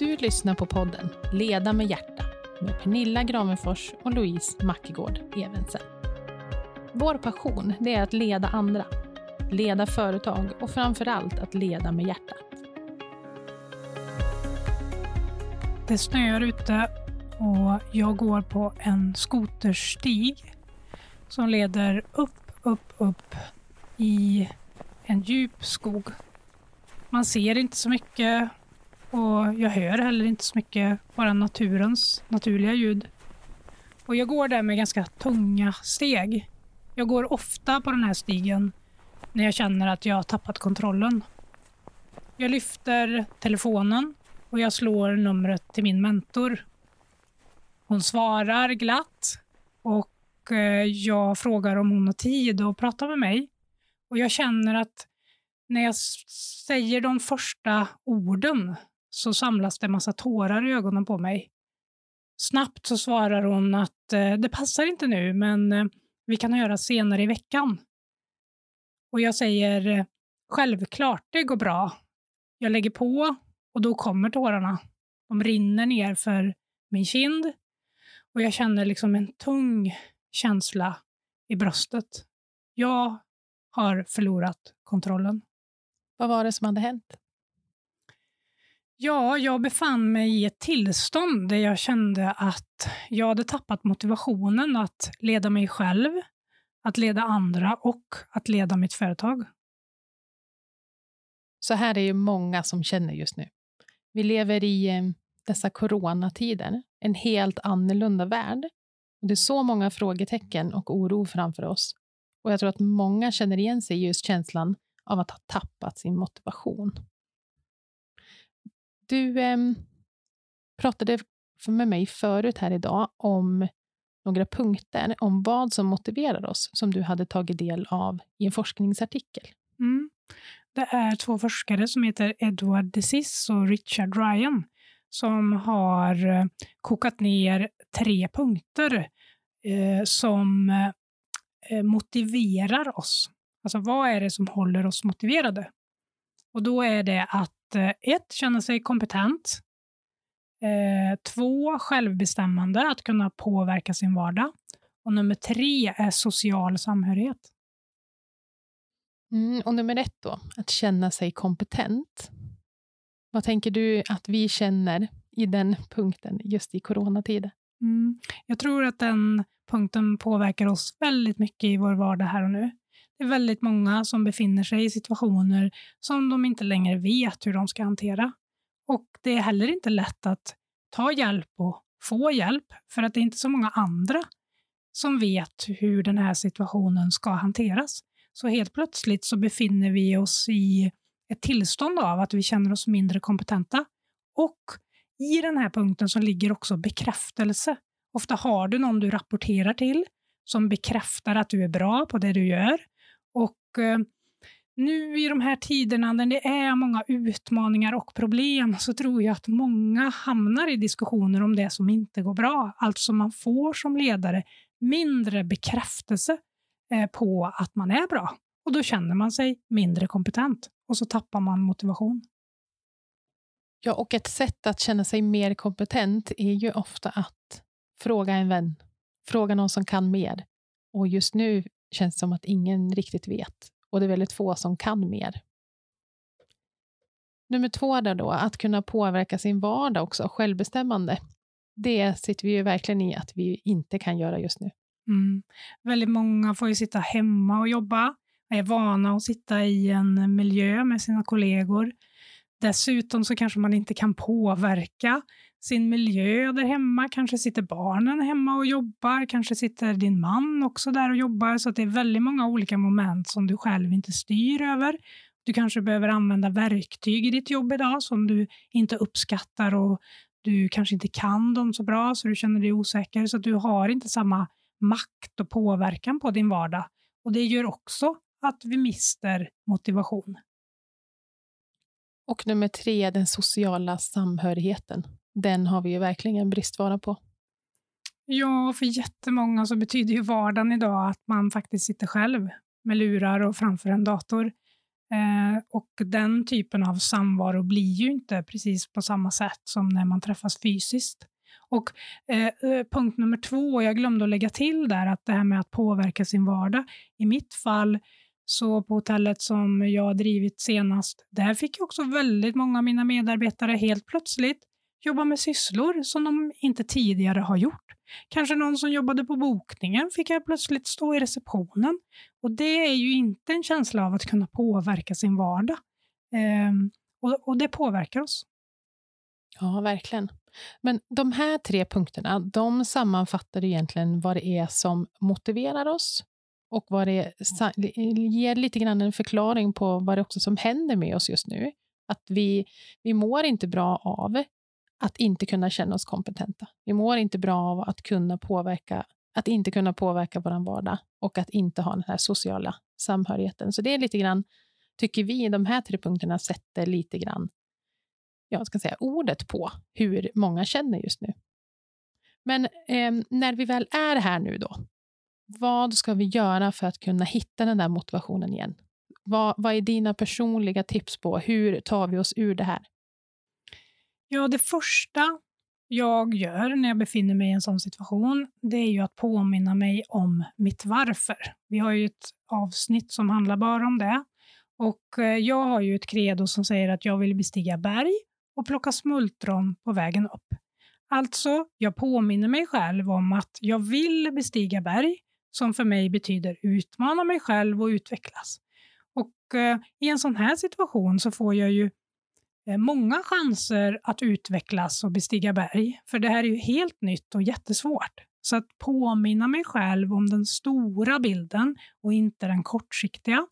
Du lyssnar på podden Leda med hjärta med Pernilla Gravenfors och Louise Mackegård Evensen. Vår passion det är att leda andra, leda företag och framför allt att leda med hjärtat. Det snöar ute och jag går på en skoterstig som leder upp, upp, upp i en djup skog. Man ser inte så mycket och jag hör heller inte så mycket, bara naturens naturliga ljud. Och jag går där med ganska tunga steg. Jag går ofta på den här stigen när jag känner att jag har tappat kontrollen. Jag lyfter telefonen och jag slår numret till min mentor. Hon svarar glatt och eh, jag frågar om hon har tid att prata med mig. Och jag känner att när jag säger de första orden så samlas det en massa tårar i ögonen på mig. Snabbt så svarar hon att eh, det passar inte nu, men eh, vi kan höra senare i veckan. Och jag säger eh, självklart, det går bra. Jag lägger på och då kommer tårarna. De rinner ner för min kind och jag känner liksom en tung känsla i bröstet. Jag har förlorat kontrollen. Vad var det som hade hänt? Ja, jag befann mig i ett tillstånd där jag kände att jag hade tappat motivationen att leda mig själv, att leda andra och att leda mitt företag. Så här är ju många som känner just nu. Vi lever i eh, dessa coronatider, en helt annorlunda värld. Och det är så många frågetecken och oro framför oss. Och jag tror att många känner igen sig i just känslan av att ha tappat sin motivation. Du eh, pratade med mig förut här idag om några punkter om vad som motiverar oss som du hade tagit del av i en forskningsartikel. Mm. Det är två forskare som heter Edward DeSis och Richard Ryan som har eh, kokat ner tre punkter eh, som eh, motiverar oss. Alltså vad är det som håller oss motiverade? Och då är det att Eh, ett, känna sig kompetent. Eh, två, självbestämmande, att kunna påverka sin vardag. Och nummer tre är social samhörighet. Mm, och nummer ett då, att känna sig kompetent. Vad tänker du att vi känner i den punkten just i coronatider? Mm, jag tror att den punkten påverkar oss väldigt mycket i vår vardag här och nu. Det är väldigt många som befinner sig i situationer som de inte längre vet hur de ska hantera. Och det är heller inte lätt att ta hjälp och få hjälp, för att det är inte så många andra som vet hur den här situationen ska hanteras. Så helt plötsligt så befinner vi oss i ett tillstånd av att vi känner oss mindre kompetenta. Och i den här punkten så ligger också bekräftelse. Ofta har du någon du rapporterar till som bekräftar att du är bra på det du gör Eh, nu i de här tiderna när det är många utmaningar och problem så tror jag att många hamnar i diskussioner om det som inte går bra. Alltså man får som ledare mindre bekräftelse eh, på att man är bra och då känner man sig mindre kompetent och så tappar man motivation. Ja, och ett sätt att känna sig mer kompetent är ju ofta att fråga en vän, fråga någon som kan mer. Och just nu känns som att ingen riktigt vet och det är väldigt få som kan mer. Nummer två där då, att kunna påverka sin vardag också, självbestämmande. Det sitter vi ju verkligen i att vi inte kan göra just nu. Mm. Väldigt många får ju sitta hemma och jobba, är vana att sitta i en miljö med sina kollegor. Dessutom så kanske man inte kan påverka sin miljö där hemma. Kanske sitter barnen hemma och jobbar, kanske sitter din man också där och jobbar. Så det är väldigt många olika moment som du själv inte styr över. Du kanske behöver använda verktyg i ditt jobb idag som du inte uppskattar och du kanske inte kan dem så bra så du känner dig osäker. Så du har inte samma makt och påverkan på din vardag. Och det gör också att vi mister motivation. Och nummer tre, den sociala samhörigheten den har vi ju verkligen bristvara på. Ja, för jättemånga så betyder ju vardagen idag att man faktiskt sitter själv med lurar och framför en dator. Eh, och den typen av samvaro blir ju inte precis på samma sätt som när man träffas fysiskt. Och eh, eh punkt nummer två, jag glömde att lägga till där, att det här med att påverka sin vardag. I mitt fall, så på hotellet som jag har drivit senast, där fick jag också väldigt många av mina medarbetare helt plötsligt jobba med sysslor som de inte tidigare har gjort. Kanske någon som jobbade på bokningen fick jag plötsligt stå i receptionen. Och det är ju inte en känsla av att kunna påverka sin vardag. Ehm, och, och det påverkar oss. Ja, verkligen. Men de här tre punkterna, de sammanfattar egentligen vad det är som motiverar oss och vad det ger lite grann en förklaring på vad det också som händer med oss just nu. Att vi, vi mår inte bra av att inte kunna känna oss kompetenta. Vi mår inte bra av att kunna påverka, att inte kunna påverka vår vardag och att inte ha den här sociala samhörigheten. Så det är lite grann, tycker vi, de här tre punkterna sätter lite grann jag ska säga, ordet på hur många känner just nu. Men eh, när vi väl är här nu då, vad ska vi göra för att kunna hitta den där motivationen igen? Vad, vad är dina personliga tips på hur tar vi oss ur det här? Ja, det första jag gör när jag befinner mig i en sån situation, det är ju att påminna mig om mitt varför. Vi har ju ett avsnitt som handlar bara om det. Och eh, jag har ju ett credo som säger att jag vill bestiga berg och plocka smultron på vägen upp. Alltså, jag påminner mig själv om att jag vill bestiga berg, som för mig betyder utmana mig själv och utvecklas. Och eh, i en sån här situation så får jag ju Eh, många chanser att utvecklas och bestiga berg, för det här är ju helt nytt och jättesvårt. Så att påminna mig själv om den stora bilden och inte den kortsiktiga.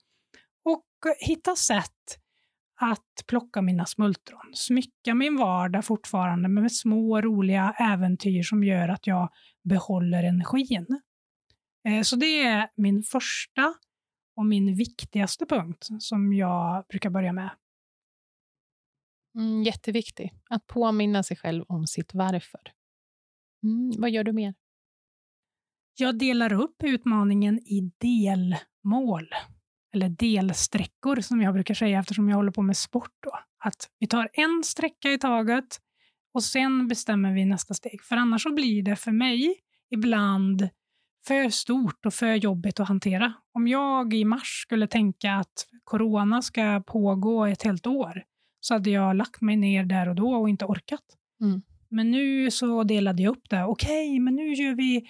Och eh, hitta sätt att plocka mina smultron, smycka min vardag fortfarande med små roliga äventyr som gör att jag behåller energin. Eh, så det är min första och min viktigaste punkt som jag brukar börja med. Mm, jätteviktig, att påminna sig själv om sitt varför. Mm, vad gör du mer? Jag delar upp utmaningen i delmål eller delsträckor som jag brukar säga eftersom jag håller på med sport. Då. Att vi tar en sträcka i taget och sen bestämmer vi nästa steg. För annars så blir det för mig ibland för stort och för jobbigt att hantera. Om jag i mars skulle tänka att corona ska pågå ett helt år så hade jag lagt mig ner där och då och inte orkat. Mm. Men nu så delade jag upp det. Okej, okay, men nu gör vi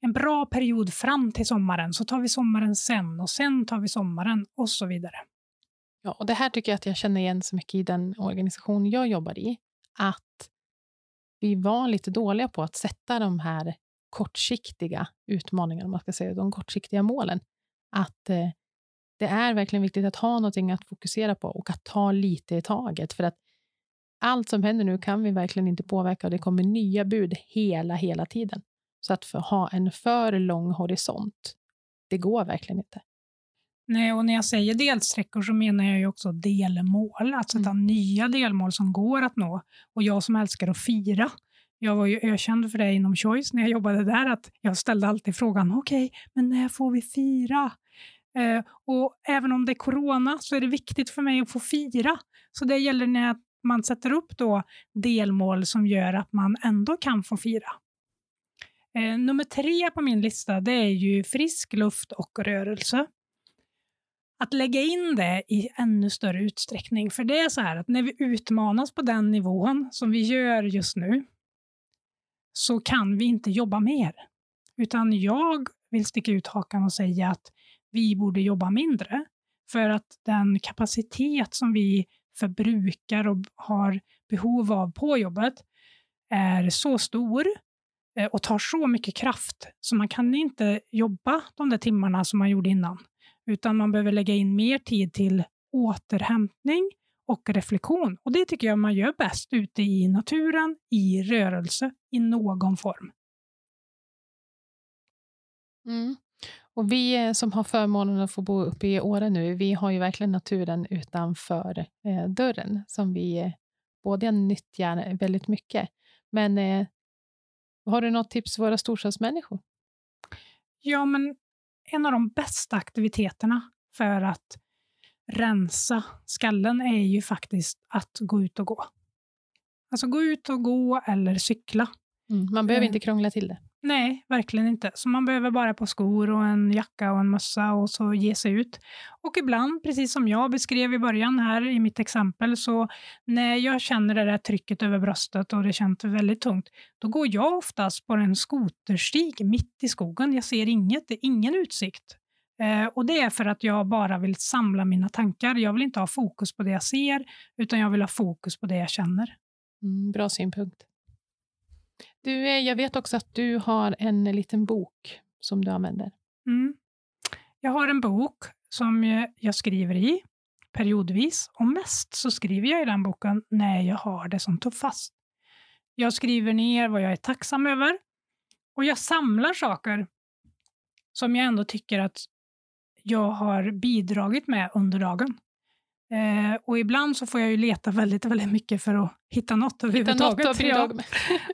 en bra period fram till sommaren, så tar vi sommaren sen och sen tar vi sommaren och så vidare. Ja, och Det här tycker jag att jag känner igen så mycket i den organisation jag jobbar i. Att vi var lite dåliga på att sätta de här kortsiktiga utmaningarna, man ska säga, de kortsiktiga målen. Att eh, det är verkligen viktigt att ha någonting att fokusera på och att ta lite i taget. För att allt som händer nu kan vi verkligen inte påverka och det kommer nya bud hela, hela tiden. Så att för, ha en för lång horisont, det går verkligen inte. Nej, och när jag säger delsträckor så menar jag ju också delmål, att sätta mm. nya delmål som går att nå. Och jag som älskar att fira, jag var ju ökänd för det inom Choice när jag jobbade där, att jag ställde alltid frågan, okej, okay, men när får vi fira? Eh, och även om det är corona så är det viktigt för mig att få fira. Så det gäller när man sätter upp då delmål som gör att man ändå kan få fira. Eh, nummer tre på min lista det är ju frisk luft och rörelse. Att lägga in det i ännu större utsträckning. För det är så här att när vi utmanas på den nivån som vi gör just nu så kan vi inte jobba mer. Utan jag vill sticka ut hakan och säga att vi borde jobba mindre. För att den kapacitet som vi förbrukar och har behov av på jobbet är så stor eh, och tar så mycket kraft så man kan inte jobba de där timmarna som man gjorde innan, utan man behöver lägga in mer tid till återhämtning och reflektion. Och det tycker jag man gör bäst ute i naturen, i rörelse, i någon form. Mm. Och vi eh, som har förmånen att få bo uppe i Åre nu, vi har ju verkligen naturen utanför eh, dörren som vi eh, både nyttjar väldigt mycket. Men eh, har du något tips för våra storstadsmänniskor? Ja, men en av de bästa aktiviteterna för att rensa skallen är ju faktiskt att gå ut och gå. Alltså gå ut och gå eller cykla. Mm. Man behöver Eh. inte krångla till det. Nej, verkligen inte. Så man behöver bara på skor och en jacka och en mössa och så ge sig ut. Och ibland, precis som jag beskrev i början här i mitt exempel, så när jag känner det där trycket över bröstet och det känns väldigt tungt, då går jag oftast på en skoterstig mitt i skogen. Jag ser inget, det är ingen utsikt. Eh, och det är för att jag bara vill samla mina tankar. Jag vill inte ha fokus på det jag ser, utan jag vill ha fokus på det jag känner. Mm, bra synpunkt. Du, jag vet också att du har en liten bok som du använder. Mm. Jag har en bok som jag- jag skriver i periodvis och mest så skriver jag i den boken när jag har det som tuffast. Jag skriver ner vad jag är tacksam över och jag samlar saker som jag ändå tycker att jag har bidragit med under dagen. Eh, och ibland så får jag ju leta väldigt, väldigt mycket för att hitta något Hitta överhuvudtaget. något Ja. bidraga med.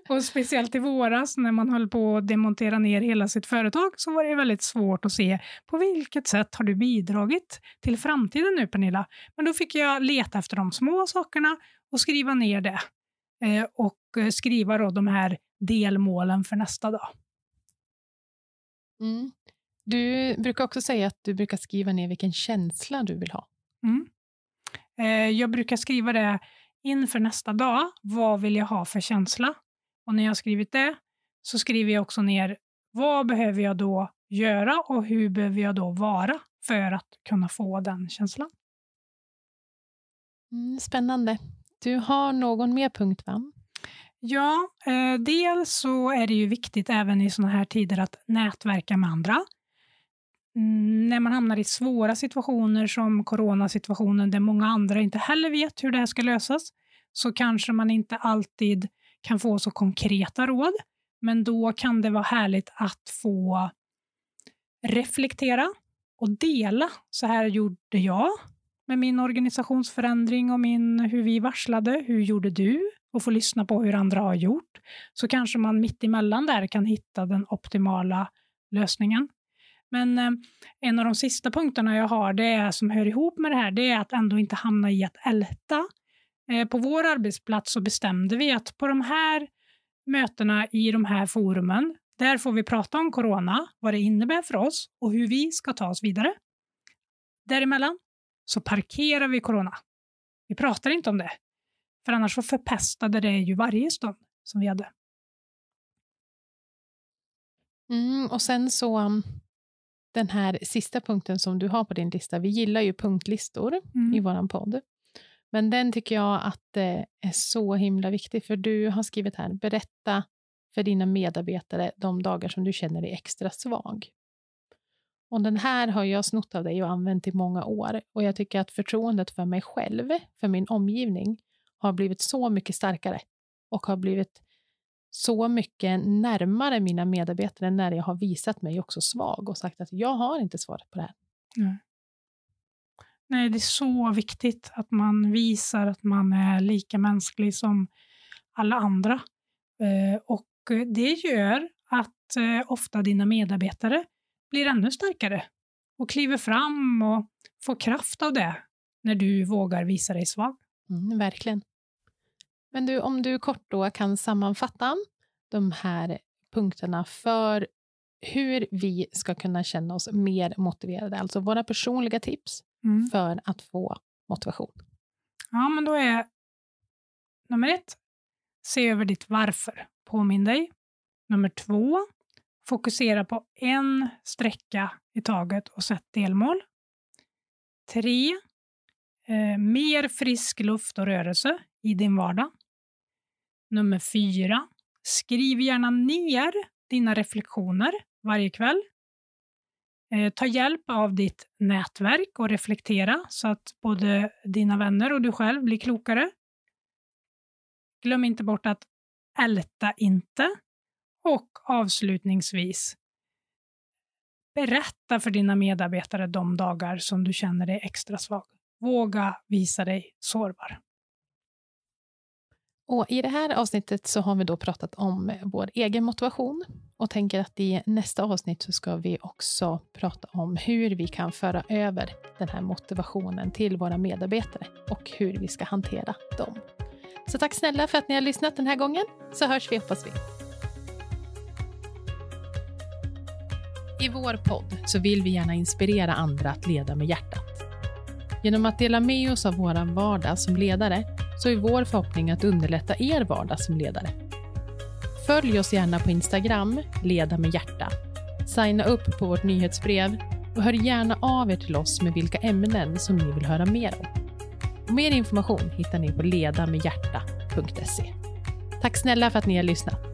Och speciellt i våras när man höll på att demontera ner hela sitt företag så var det väldigt svårt att se på vilket sätt har du bidragit till framtiden nu Pernilla? Men då fick jag leta efter de små sakerna och skriva ner det. Eh, och eh, skriva då de här delmålen för nästa dag. Mm. Du brukar också säga att du brukar skriva ner vilken känsla du vill ha. Mm. Eh, jag brukar skriva det inför nästa dag. Vad vill jag ha för känsla? Och när jag har skrivit det så skriver jag också ner vad behöver jag då göra och hur behöver jag då vara för att kunna få den känslan. Mm, spännande. Du har någon mer punkt, va? Ja, eh, dels så är det ju viktigt även i sådana här tider att nätverka med andra. Mm, när man hamnar i svåra situationer som coronasituationen där många andra inte heller vet hur det här ska lösas så kanske man inte alltid kan få så konkreta råd. Men då kan det vara härligt att få reflektera och dela. Så här gjorde jag med min organisationsförändring och min, hur vi varslade. Hur gjorde du? Och få lyssna på hur andra har gjort. Så kanske man mitt emellan där kan hitta den optimala lösningen. Men eh, en av de sista punkterna jag har, det är, som hör ihop med det här, det är att ändå inte hamna i att älta. Eh, på vår arbetsplats så bestämde vi att på de här mötena i de här forumen, där får vi prata om corona, vad det innebär för oss och hur vi ska ta oss vidare. Däremellan så parkerar vi corona. Vi pratar inte om det, för annars så förpestade det ju varje stund som vi hade. Mm, och sen så den här sista punkten som du har på din lista. Vi gillar ju punktlistor Mm. i våran podd. Men den tycker jag att det är så himla viktig, för du har skrivit här, berätta för dina medarbetare de dagar som du känner dig extra svag. Och den här har jag snott av dig och använt i många år. Och jag tycker att förtroendet för mig själv, för min omgivning, har blivit så mycket starkare och har blivit så mycket närmare mina medarbetare när jag har visat mig också svag och sagt att jag har inte svaret på det här. Nej, det är så viktigt att man visar att man är lika mänsklig som alla andra. Eh, och det gör att eh, ofta dina medarbetare blir ännu starkare och kliver fram och får kraft av det när du vågar visa dig svag. Mm, verkligen. Men du, om du kort då kan sammanfatta de här punkterna för hur vi ska kunna känna oss mer motiverade, alltså våra personliga tips för att få motivation. Ja, men då är nummer ett, se över ditt varför. Påminn dig. Nummer två, fokusera på en sträcka i taget och sätt delmål. Tre, eh, mer frisk luft och rörelse i din vardag. Nummer fyra, skriv gärna ner dina reflektioner varje kväll. Eh, ta hjälp av ditt nätverk och reflektera så att både dina vänner och du själv blir klokare. Glöm inte bort att älta inte. Och avslutningsvis, berätta för dina medarbetare de dagar som du känner dig extra svag. Våga visa dig sårbar. Och I det här avsnittet så har vi då pratat om vår egen motivation och tänker att i nästa avsnitt så ska vi också prata om hur vi kan föra över den här motivationen till våra medarbetare och hur vi ska hantera dem. Så tack snälla för att ni har lyssnat den här gången, så hörs vi hoppas vi. I vår podd så vill vi gärna inspirera andra att leda med hjärtat. Genom att dela med oss av våran vardag som ledare så är vår förhoppning att underlätta er vardag som ledare. Följ oss gärna på Instagram, Leda med hjärta. Signa upp på vårt nyhetsbrev och hör gärna av er till oss med vilka ämnen som ni vill höra mer om. Och mer information hittar ni på ledamedhjärta.se. Tack snälla för att ni har lyssnat.